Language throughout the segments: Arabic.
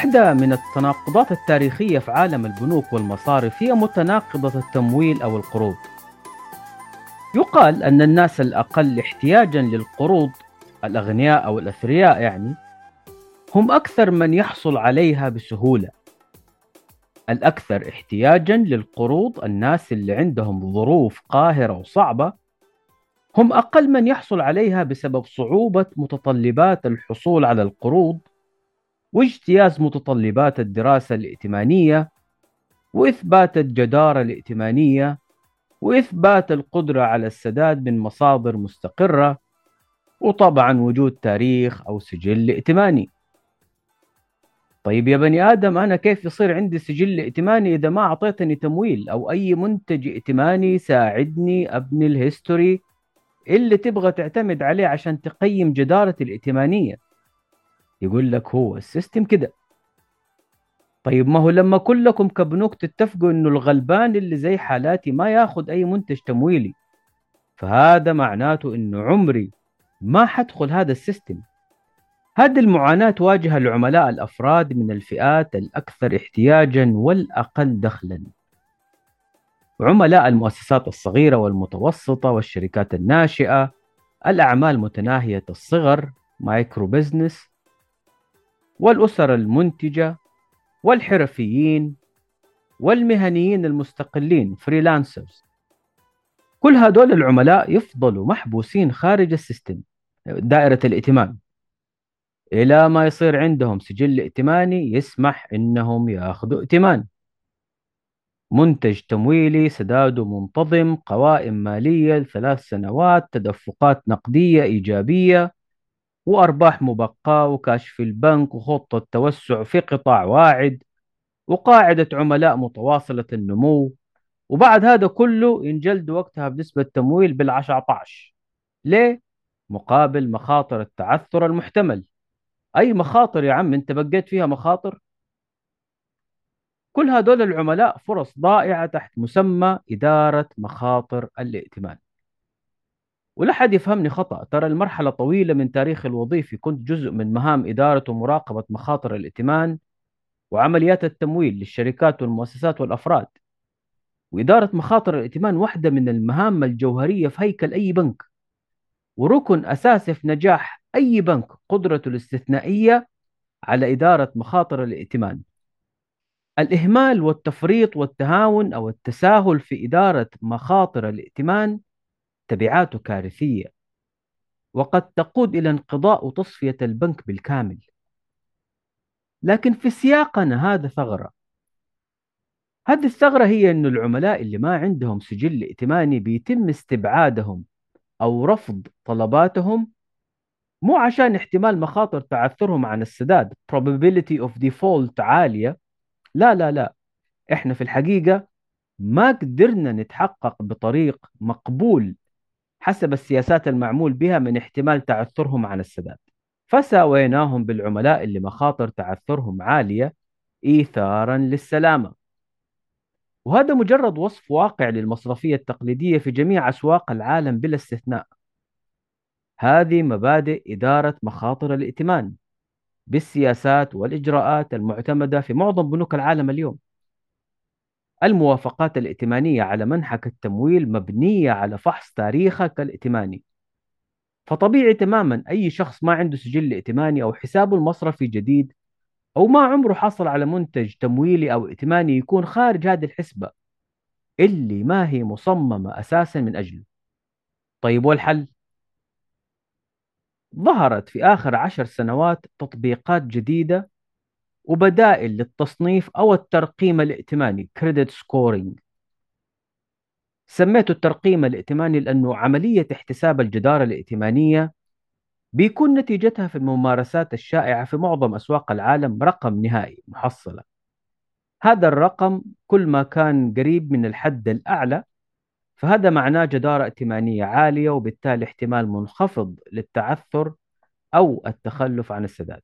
واحدة من التناقضات التاريخية في عالم البنوك والمصارف هي متناقضة التمويل أو القروض. يقال أن الناس الأقل احتياجا للقروض الأغنياء أو الأثرياء يعني هم أكثر من يحصل عليها بسهولة. الأكثر احتياجا للقروض الناس اللي عندهم ظروف قاهرة وصعبة هم أقل من يحصل عليها بسبب صعوبة متطلبات الحصول على القروض واجتياز متطلبات الدراسة الائتمانية وإثبات الجدارة الائتمانية وإثبات القدرة على السداد من مصادر مستقرة وطبعا وجود تاريخ أو سجل ائتماني. طيب يا بني آدم أنا كيف يصير عندي سجل ائتماني إذا ما أعطيتني تمويل أو أي منتج ائتماني يساعدني أبني الهيستوري اللي تبغى تعتمد عليه عشان تقيم جدارة الائتمانية؟ يقول لك هو ال system كده. طيب ما هو لما كلكم كبنوك تتفقوا إنه الغلبان اللي زي حالاتي ما ياخذ أي منتج تمويلي فهذا معناته إنه عمري ما حدخل هذا ال system. هذه المعاناة تواجه العملاء الأفراد من الفئات الأكثر احتياجا والأقل دخلا. عملاء المؤسسات الصغيرة والمتوسطة والشركات الناشئة الأعمال متناهية الصغر micro business والأسر المنتجة والحرفيين والمهنيين المستقلين freelancers كل هدول العملاء يفضلوا محبوسين خارج ال system دائرة الائتمان. إلى ما يصير عندهم سجل ائتماني يسمح إنهم ياخذوا ائتمان. منتج تمويلي سداده منتظم قوائم مالية لثلاث سنوات تدفقات نقدية إيجابية. وأرباح مبقاة وكاشف البنك وخطة توسع في قطاع واعد وقاعدة عملاء متواصلة النمو. وبعد هذا كله ينجلد وقتها بنسبة تمويل بالعشرة ليه؟ مقابل مخاطر التعثر المحتمل. أي مخاطر يا عم أنت بقيت فيها مخاطر؟ كل هذول العملاء فرص ضائعة تحت مسمى إدارة مخاطر الائتمان. ولا حد يفهمني خطأ. ترى المرحلة طويلة من تاريخي الوظيفي كنت جزء من مهام إدارة ومراقبة مخاطر الائتمان وعمليات التمويل للشركات والمؤسسات والأفراد. وإدارة مخاطر الائتمان واحدة من المهام الجوهرية في هيكل أي بنك. وركن أساسي في نجاح أي بنك قدرته الاستثنائية على إدارة مخاطر الائتمان. الإهمال والتفريط والتهاون أو التساهل في إدارة مخاطر الائتمان تبعاته كارثية وقد تقود إلى انقضاء وتصفية البنك بالكامل. لكن في سياقنا هذا ثغرة. هذه الثغرة هي أن العملاء اللي ما عندهم سجل ائتماني بيتم استبعادهم أو رفض طلباتهم مو عشان احتمال مخاطر تعثرهم عن السداد probability of default عالية. لا لا لا. إحنا في الحقيقة ما قدرنا نتحقق بطريق مقبول حسب السياسات المعمول بها من احتمال تعثرهم عن السداد. فساويناهم بالعملاء اللي مخاطر تعثرهم عالية إيثارا للسلامة. وهذا مجرد وصف واقع للمصرفية التقليدية في جميع أسواق العالم بلا استثناء. هذه مبادئ إدارة مخاطر الائتمان بالسياسات والإجراءات المعتمدة في معظم بنوك العالم اليوم. الموافقات الائتمانية على منحك التمويل مبنية على فحص تاريخك الائتماني فطبيعي تماما أي شخص ما عنده سجل ائتماني أو حسابه المصرفي جديد أو ما عمره حصل على منتج تمويلي أو ائتماني يكون خارج هذه الحسبة اللي ما هي مصممة أساسا من أجله طيب والحل؟ ظهرت في آخر عشر سنوات تطبيقات جديدة وبدائل للتصنيف أو الترقيم الائتماني كريدت سكورينج سميته الترقيم الائتماني لأنه عملية احتساب الجدارة الائتمانية بيكون نتيجتها في الممارسات الشائعة في معظم أسواق العالم رقم نهائي محصلة. هذا الرقم كل ما كان قريب من الحد الأعلى فهذا معناه جدارة ائتمانية عالية وبالتالي احتمال منخفض للتعثر أو التخلف عن السداد.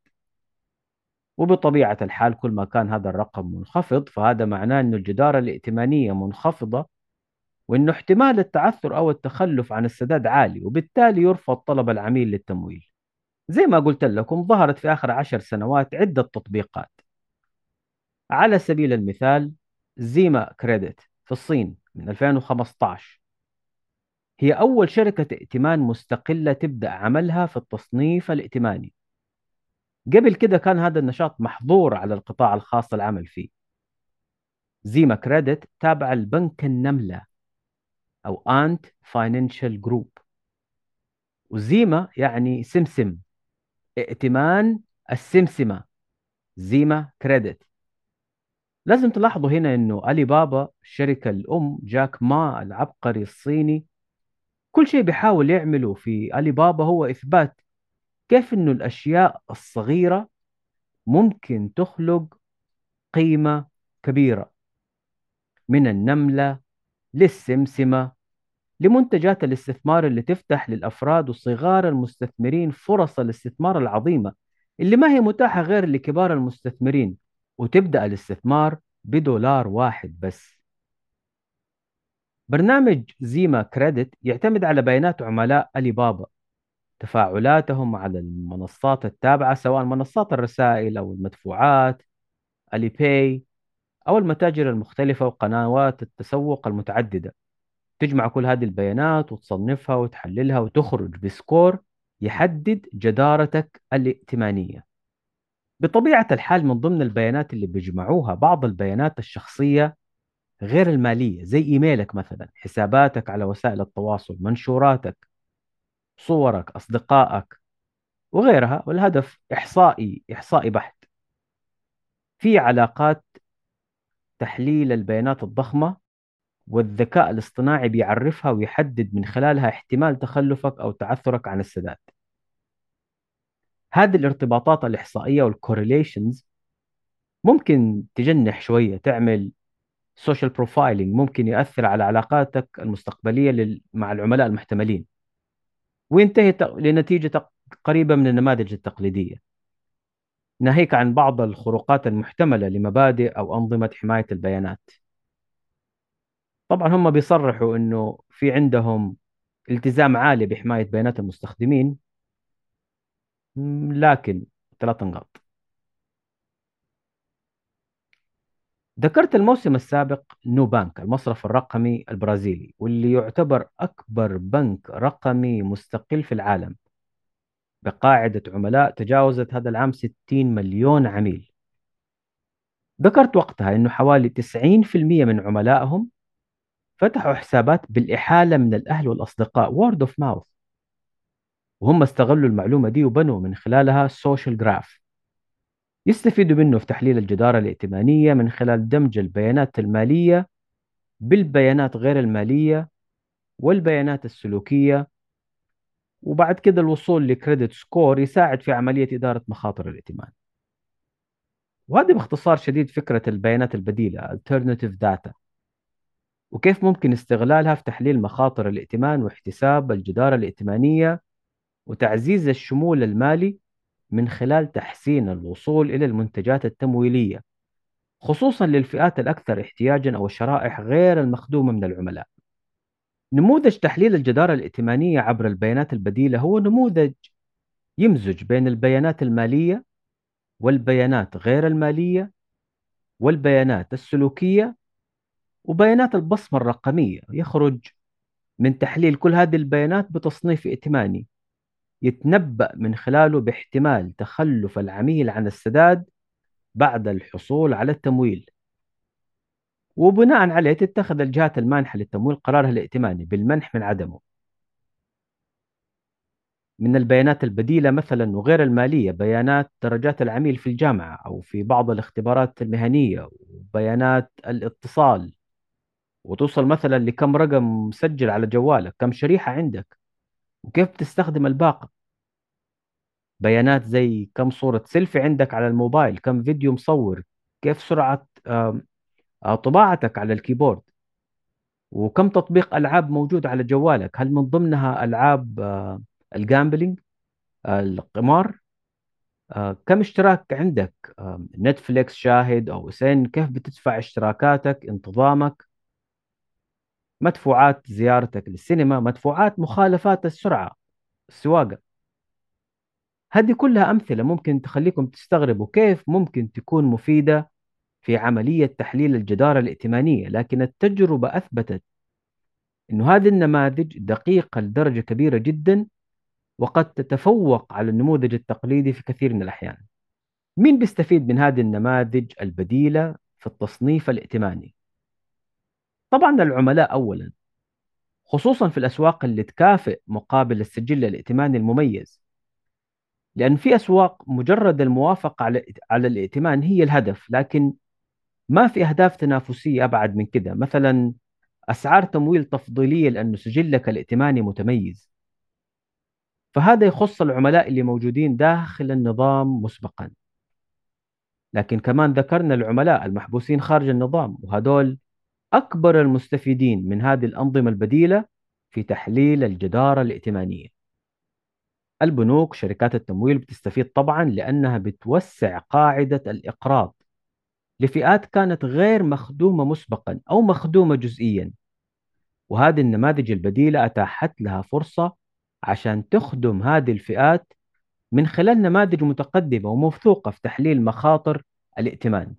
وبطبيعة الحال كل ما كان هذا الرقم منخفض فهذا معناه أن الجدارة الائتمانية منخفضة وأنه احتمال التعثر أو التخلف عن السداد عالي وبالتالي يرفض طلب العميل للتمويل. زي ما قلت لكم ظهرت في آخر عشر سنوات عدة تطبيقات. على سبيل المثال Zhima Credit في الصين من 2015 هي أول شركة ائتمان مستقلة تبدأ عملها في التصنيف الائتماني. قبل كده كان هذا النشاط محظور على القطاع الخاص العمل فيه. Zhima Credit تابعة لبنك النملة أو Ant Financial Group و Zhima يعني سمسم ائتمان السمسمة. زيما كريدت. لازم تلاحظوا هنا إنه علي بابا الشركة الأم جاك ما العبقري الصيني كل شيء بيحاول يعمله في علي بابا هو إثبات كيف إنه الأشياء الصغيرة ممكن تخلق قيمة كبيرة؟ من النملة للسمسمة لمنتجات الاستثمار اللي تفتح للأفراد وصغار المستثمرين فرص الاستثمار العظيمة اللي ما هي متاحة غير لكبار المستثمرين وتبدأ الاستثمار بدولار واحد بس. برنامج Zhima Credit يعتمد على بيانات عملاء ألي بابا تفاعلاتهم على المنصات التابعة سواء منصات الرسائل أو المدفوعات Alipay أو المتاجر المختلفة وقنوات التسوق المتعددة. تجمع كل هذه البيانات وتصنفها وتحللها وتخرج ب score يحدد جدارتك الائتمانية. بطبيعة الحال من ضمن البيانات اللي بيجمعوها بعض البيانات الشخصية غير المالية زي إيميلك مثلا حساباتك على وسائل التواصل منشوراتك صورك أصدقائك وغيرها والهدف إحصائي إحصائي بحت. في علاقات تحليل البيانات الضخمة والذكاء الاصطناعي بيعرفها ويحدد من خلالها احتمال تخلفك أو تعثرك عن السداد. هذه الارتباطات الإحصائية وال correlations ممكن تجنح شوية تعمل social profiling ممكن يأثر على علاقاتك المستقبلية مع العملاء المحتملين. وينتهي لنتيجة قريبة من النماذج التقليدية. ناهيك عن بعض الخروقات المحتملة لمبادئ أو أنظمة حماية البيانات. طبعا هم بيصرحوا أنه في عندهم التزام عالي بحماية بيانات المستخدمين لكن ثلاث نقاط. ذكرت الموسم السابق نو بانك المصرف الرقمي البرازيلي واللي يعتبر أكبر بنك رقمي مستقل في العالم. بقاعدة عملاء تجاوزت هذا العام 60 مليون عميل. ذكرت وقتها أنه حوالي 90% من عملائهم فتحوا حسابات بالإحالة من الأهل والأصدقاء word of mouth. وهم استغلوا المعلومة دي وبنوا من خلالها social graph يستفيدوا منه في تحليل الجدارة الائتمانية من خلال دمج البيانات المالية بالبيانات غير المالية والبيانات السلوكية. وبعد كده الوصول ل credit score يساعد في عملية إدارة مخاطر الائتمان. وهذه باختصار شديد فكرة البيانات البديلة Alternative Data. وكيف ممكن استغلالها في تحليل مخاطر الائتمان واحتساب الجدارة الائتمانية وتعزيز الشمول المالي من خلال تحسين الوصول إلى المنتجات التمويلية خصوصا للفئات الأكثر احتياجا أو الشرائح غير المخدومة من العملاء. نموذج تحليل الجدارة الائتمانية عبر البيانات البديلة هو نموذج يمزج بين البيانات المالية والبيانات غير المالية والبيانات السلوكية وبيانات البصمة الرقمية. يخرج من تحليل كل هذه البيانات بتصنيف ائتماني. يتنبأ من خلاله باحتمال تخلف العميل عن السداد بعد الحصول على التمويل. وبناء عليه تتخذ الجهات المانحة للتمويل قرارها الائتماني بالمنح من عدمه. من البيانات البديلة مثلا وغير المالية بيانات درجات العميل في الجامعة أو في بعض الاختبارات المهنية وبيانات الاتصال. وتوصل مثلا لكم رقم مسجل على جوالك كم شريحة عندك. وكيف تستخدم الباقة؟ بيانات زي كم صورة سيلفي عندك على الموبايل كم فيديو مصور كيف سرعة آه، طباعتك على ال keyboard وكم تطبيق ألعاب موجود على جوالك. هل من ضمنها ألعاب آه، ال gambling آه، القمار؟ كم اشتراك عندك؟ نتفليكس شاهد أو سن كيف بتدفع اشتراكاتك انتظامك؟ مدفوعات زيارتك للسينما مدفوعات مخالفات السرعة السواقة هذه كلها أمثلة ممكن تخليكم تستغربوا كيف ممكن تكون مفيدة في عملية تحليل الجدارة الائتمانية لكن التجربة أثبتت أن هذه النماذج دقيقة لدرجة كبيرة جدا وقد تتفوق على النموذج التقليدي في كثير من الأحيان مين بيستفيد من هذه النماذج البديلة في التصنيف الائتماني؟ طبعا العملاء أولا خصوصا في الأسواق اللي تكافئ مقابل السجل الائتماني المميز. لأن في أسواق مجرد الموافقة على على الائتمان هي الهدف لكن ما في أهداف تنافسية أبعد من كده. مثلا أسعار تمويل تفضيلية لأنه سجلك الائتماني متميز. فهذا يخص العملاء اللي موجودين داخل النظام مسبقا. لكن كمان ذكرنا العملاء المحبوسين خارج النظام وهدول أكبر المستفيدين من هذه الأنظمة البديلة في تحليل الجدارة الائتمانية. البنوك شركات التمويل بتستفيد طبعا لأنها بتوسع قاعدة الإقراض لفئات كانت غير مخدومة مسبقا أو مخدومة جزئيا وهذه النماذج البديلة أتاحت لها فرصة عشان تخدم هذه الفئات من خلال نماذج متقدمة وموثوقة في تحليل مخاطر الائتمان.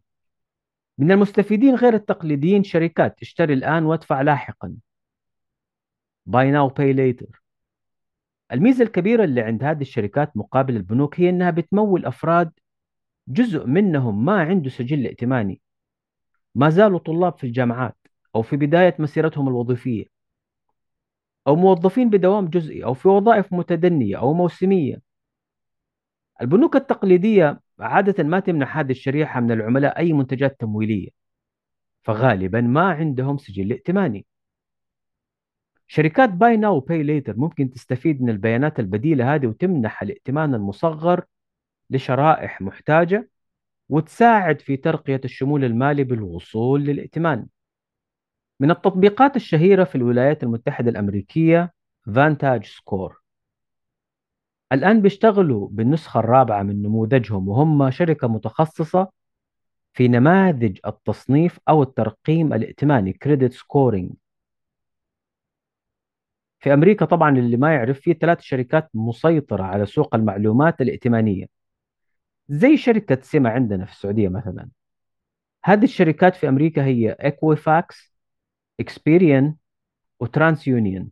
من المستفيدين غير التقليديين شركات. اشتري الآن وادفع لاحقا. Buy now pay later. الميزة الكبيرة اللي عند هذه الشركات مقابل البنوك هي أنها بتمول أفراد جزء منهم ما عنده سجل ائتماني. ما زالوا طلاب في الجامعات أو في بداية مسيرتهم الوظيفية. أو موظفين بدوام جزئي أو في وظائف متدنية أو موسمية. البنوك التقليدية عادة ما تمنح هذه الشريحة من العملاء أي منتجات تمويلية فغالبا ما عندهم سجل ائتماني. شركات باي ناو وباي ليتر ممكن تستفيد من البيانات البديلة هذه وتمنح الائتمان المصغر لشرائح محتاجة وتساعد في ترقية الشمول المالي بالوصول للائتمان. من التطبيقات الشهيرة في الولايات المتحدة الأمريكية VantageScore الآن بيشتغلوا بالنسخة الرابعة من نموذجهم وهم شركة متخصصة في نماذج التصنيف أو الترقيم الائتماني credit scoring في أمريكا طبعا اللي ما يعرف في ثلاث شركات مسيطرة على سوق المعلومات الائتمانية. زي شركة سمة عندنا في السعودية مثلا. هذه الشركات في أمريكا هي Equifax Experian و TransUnion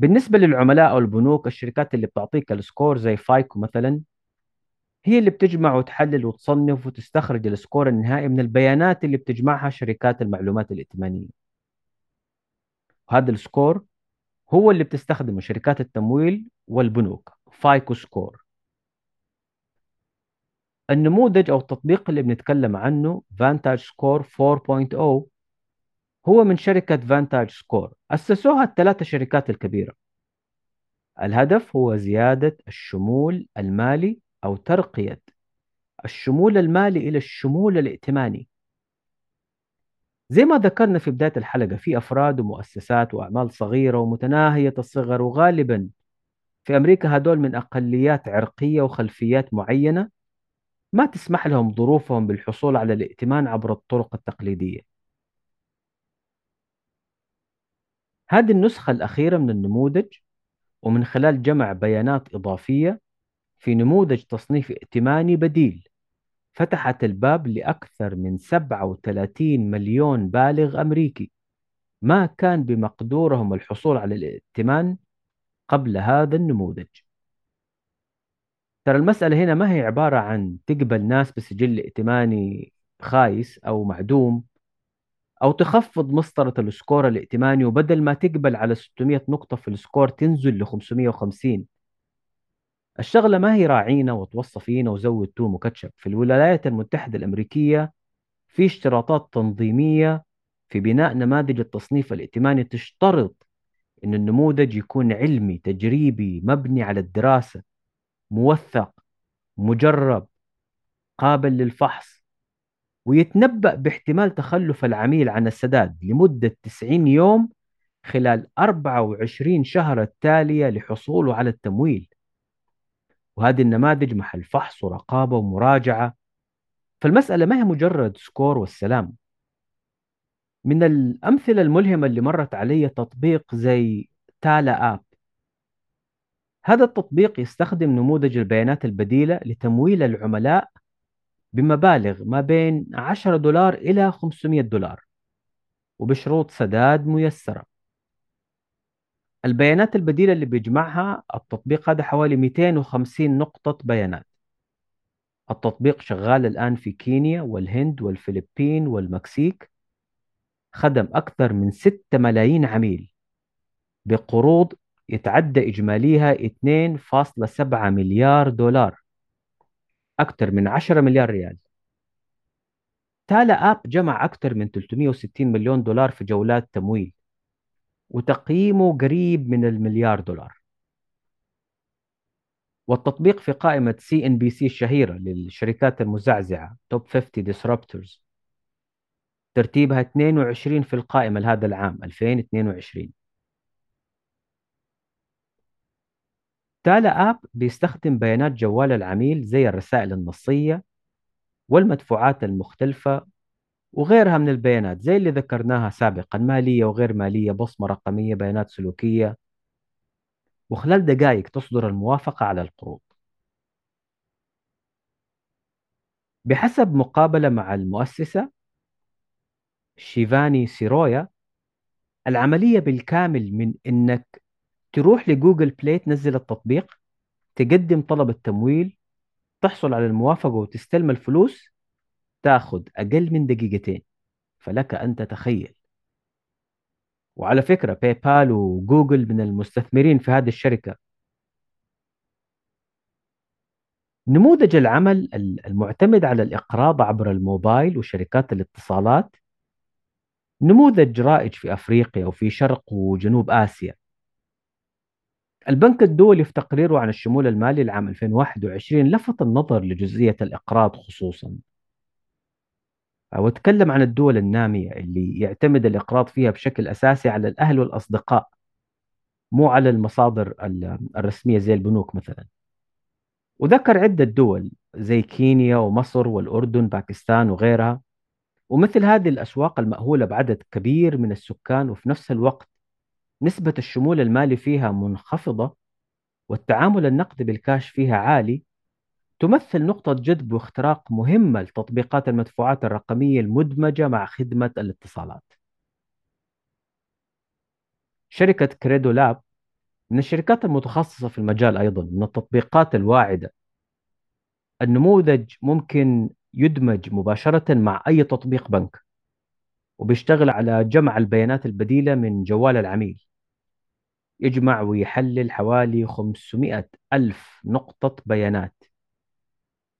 بالنسبة للعملاء أو البنوك الشركات اللي بتعطيك ال score زي FICO مثلا هي اللي بتجمع وتحلل وتصنف وتستخرج ال score النهائي من البيانات اللي بتجمعها شركات المعلومات الائتمانية. وهذا ال score هو اللي بتستخدمه شركات التمويل والبنوك FICO score. النموذج أو التطبيق اللي بنتكلم عنه VantageScore 4.0 هو من شركة VantageScore أسسوها الثلاثة شركات الكبيرة. الهدف هو زيادة الشمول المالي أو ترقية الشمول المالي إلى الشمول الائتماني. زي ما ذكرنا في بداية الحلقة في أفراد ومؤسسات وأعمال صغيرة ومتناهية الصغر وغالبا في أمريكا هدول من أقليات عرقية وخلفيات معينة ما تسمح لهم ظروفهم بالحصول على الائتمان عبر الطرق التقليدية. هذه النسخة الأخيرة من النموذج ومن خلال جمع بيانات إضافية في نموذج تصنيف ائتماني بديل. فتحت الباب لأكثر من 37 مليون بالغ أمريكي. ما كان بمقدورهم الحصول على الائتمان قبل هذا النموذج. ترى المسألة هنا ما هي عبارة عن تقبل ناس بسجل ائتماني خايس أو معدوم. أو تخفض مسطرة ال score الائتماني وبدل ما تقبل على 600 نقطة في ال score تنزل ل 550 الشغلة ما هي راعينا وتوصى فينا وزود ثوم وكاتشب في الولايات المتحدة الأمريكية في اشتراطات تنظيمية في بناء نماذج التصنيف الائتماني تشترط أن النموذج يكون علمي تجريبي مبني على الدراسة موثق مجرب قابل للفحص. ويتنبأ باحتمال تخلف العميل عن السداد لمدة 90 يوم خلال 24 شهر التالية لحصوله على التمويل. وهذه النماذج محل فحص ورقابة ومراجعة. فالمسألة ما هي مجرد سكور والسلام. من الأمثلة الملهمة اللي مرت علي تطبيق زي تالا آب. هذا التطبيق يستخدم نموذج البيانات البديلة لتمويل العملاء بمبالغ ما بين 10 دولار إلى 500 دولار وبشروط سداد ميسرة. البيانات البديلة اللي بيجمعها التطبيق هذا حوالي 250 نقطة بيانات. التطبيق شغال الآن في كينيا والهند والفلبين والمكسيك. خدم أكثر من 6 ملايين عميل. بقروض يتعدى إجماليها 2.7 مليار دولار. أكثر من 10 مليار ريال. تالا آب جمع أكثر من 360 مليون دولار في جولات تمويل وتقييمه قريب من المليار دولار. والتطبيق في قائمة CNBC الشهيرة للشركات المزعزعة top 50 disruptors ترتيبها 22 في القائمة لهذا العام 2022 Tala app بيستخدم بيانات جوال العميل زي الرسائل النصية والمدفوعات المختلفة وغيرها من البيانات زي اللي ذكرناها سابقا مالية وغير مالية بصمة رقمية بيانات سلوكية. وخلال دقائق تصدر الموافقة على القروض. بحسب مقابلة مع المؤسِسة شيفاني سيرويا العملية بالكامل من إنك تروح لجوجل بلاي تنزل التطبيق تقدم طلب التمويل تحصل على الموافقة وتستلم الفلوس تاخذ أقل من دقيقتين. فلك أن تتخيل. وعلى فكرة باي بال وجوجل من المستثمرين في هذه الشركة. نموذج العمل المعتمد على الإقراض عبر الموبايل وشركات الاتصالات. نموذج رائج في أفريقيا وفي شرق وجنوب آسيا. البنك الدولي في تقريره عن الشمول المالي لعام 2021 لفت النظر لجزئية الإقراض خصوصا. وتكلم عن الدول النامية اللي يعتمد الإقراض فيها بشكل أساسي على الأهل والأصدقاء مو على المصادر الرسمية زي البنوك مثلا. وذكر عدة دول زي كينيا ومصر والأردن باكستان وغيرها. ومثل هذه الأسواق المأهولة بعدد كبير من السكان وفي نفس الوقت نسبة الشمول المالي فيها منخفضة والتعامل النقدي بالكاش فيها عالي تمثل نقطة جذب واختراق مهمة لتطبيقات المدفوعات الرقمية المدمجة مع خدمة الاتصالات. شركة كريدو لاب من الشركات المتخصصة في المجال أيضا من التطبيقات الواعدة. النموذج ممكن يدمج مباشرة مع أي تطبيق بنك وبيشتغل على جمع البيانات البديلة من جوال العميل يجمع ويحلل حوالي 500 ألف نقطة بيانات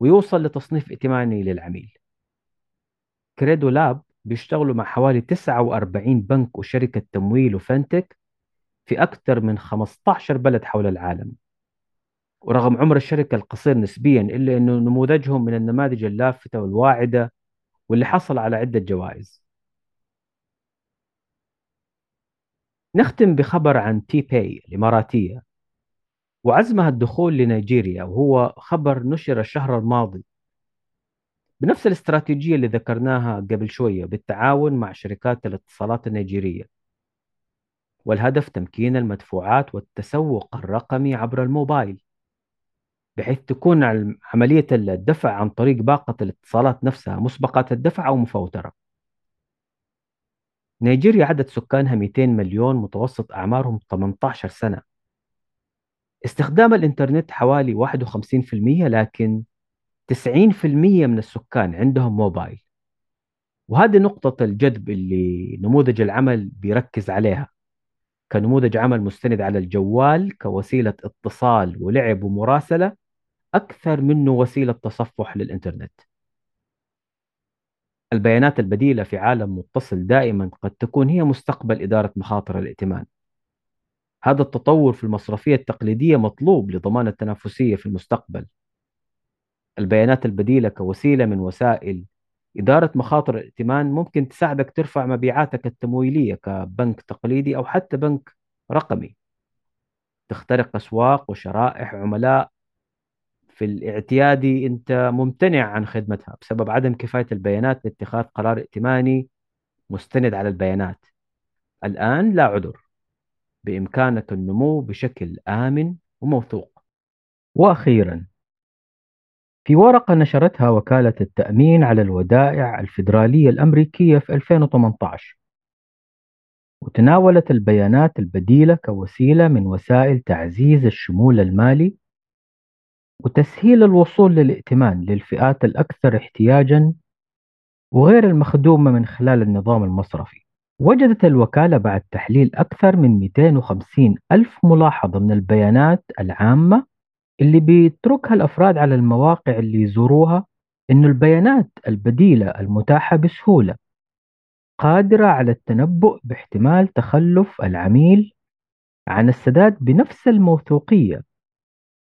ويوصل لتصنيف ائتماني للعميل. كريدو لاب بيشتغلوا مع حوالي 49 بنك وشركة تمويل وفنتك في أكثر من 15 بلد حول العالم. ورغم عمر الشركة القصير نسبيا إلا أنه نموذجهم من النماذج اللافتة والواعدة واللي حصل على عدة جوائز. نختم بخبر عن تي باي الإماراتية وعزمها الدخول لنيجيريا وهو خبر نشر الشهر الماضي. بنفس الاستراتيجية اللي ذكرناها قبل شوية بالتعاون مع شركات الاتصالات النيجيرية. والهدف تمكين المدفوعات والتسوق الرقمي عبر الموبايل بحيث تكون عملية الدفع عن طريق باقة الاتصالات نفسها مسبقات الدفع أو مفوترة. نيجيريا عدد سكانها 200 مليون متوسط أعمارهم 18 سنة. استخدام الإنترنت حوالي 51% لكن 90% من السكان عندهم موبايل. وهذه نقطة الجذب اللي نموذج العمل بيركز عليها. كنموذج عمل مستند على الجوال كوسيلة اتصال ولعب ومراسلة أكثر منه وسيلة تصفح للإنترنت. البيانات البديلة في عالم متصل دائما قد تكون هي مستقبل إدارة مخاطر الائتمان. هذا التطور في المصرفية التقليدية مطلوب لضمان التنافسية في المستقبل. البيانات البديلة كوسيلة من وسائل إدارة مخاطر الائتمان ممكن تساعدك ترفع مبيعاتك التمويلية كبنك تقليدي أو حتى بنك رقمي. تخترق أسواق وشرائح عملاء في الاعتيادي أنت ممتنع عن خدمتها بسبب عدم كفاية البيانات لاتخاذ قرار ائتماني مستند على البيانات. الآن لا عذر. بإمكانك النمو بشكل آمن وموثوق. وأخيرا في ورقة نشرتها وكالة التأمين على الودائع الفيدرالية الأمريكية في 2018 وتناولت البيانات البديلة كوسيلة من وسائل تعزيز الشمول المالي وتسهيل الوصول للائتمان للفئات الأكثر احتياجا وغير المخدومة من خلال النظام المصرفي. وجدت الوكالة بعد تحليل أكثر من 250 ألف ملاحظة من البيانات العامة اللي بيتركها الأفراد على المواقع اللي يزوروها إنه البيانات البديلة المتاحة بسهولة قادرة على التنبؤ باحتمال تخلف العميل عن السداد بنفس الموثوقية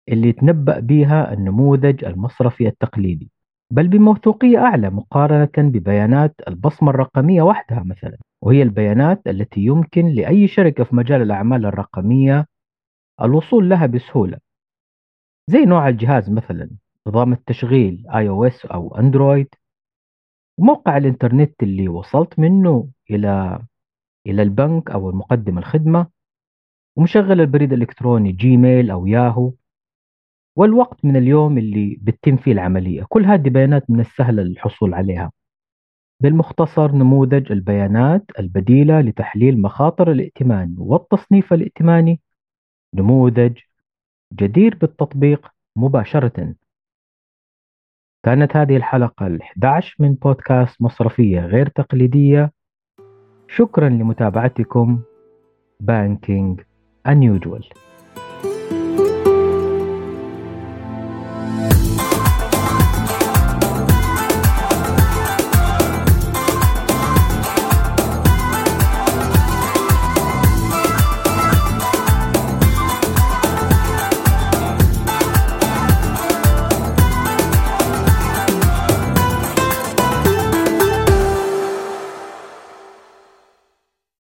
اللي يتنبأ بها النموذج المصرفي التقليدي بل بموثوقية أعلى مقارنة ببيانات البصمة الرقمية وحدها مثلا وهي البيانات التي يمكن لأي شركة في مجال الأعمال الرقمية الوصول لها بسهولة. زي نوع الجهاز مثلا نظام التشغيل آي أو إس أو أندرويد. وموقع الإنترنت اللي وصلت منه إلى إلى البنك أو المقدم الخدمة. ومشغل البريد الإلكتروني جيميل أو ياهو. والوقت من اليوم اللي بتتم فيه العملية. كل هذه بيانات من السهل الحصول عليها. بالمختصر نموذج البيانات البديلة لتحليل مخاطر الائتمان والتصنيف الائتماني. نموذج جدير بالتطبيق مباشرة. كانت هذه الحلقة ال11 من بودكاست مصرفية غير تقليدية. شكرا لمتابعتكم. بانكينج unusual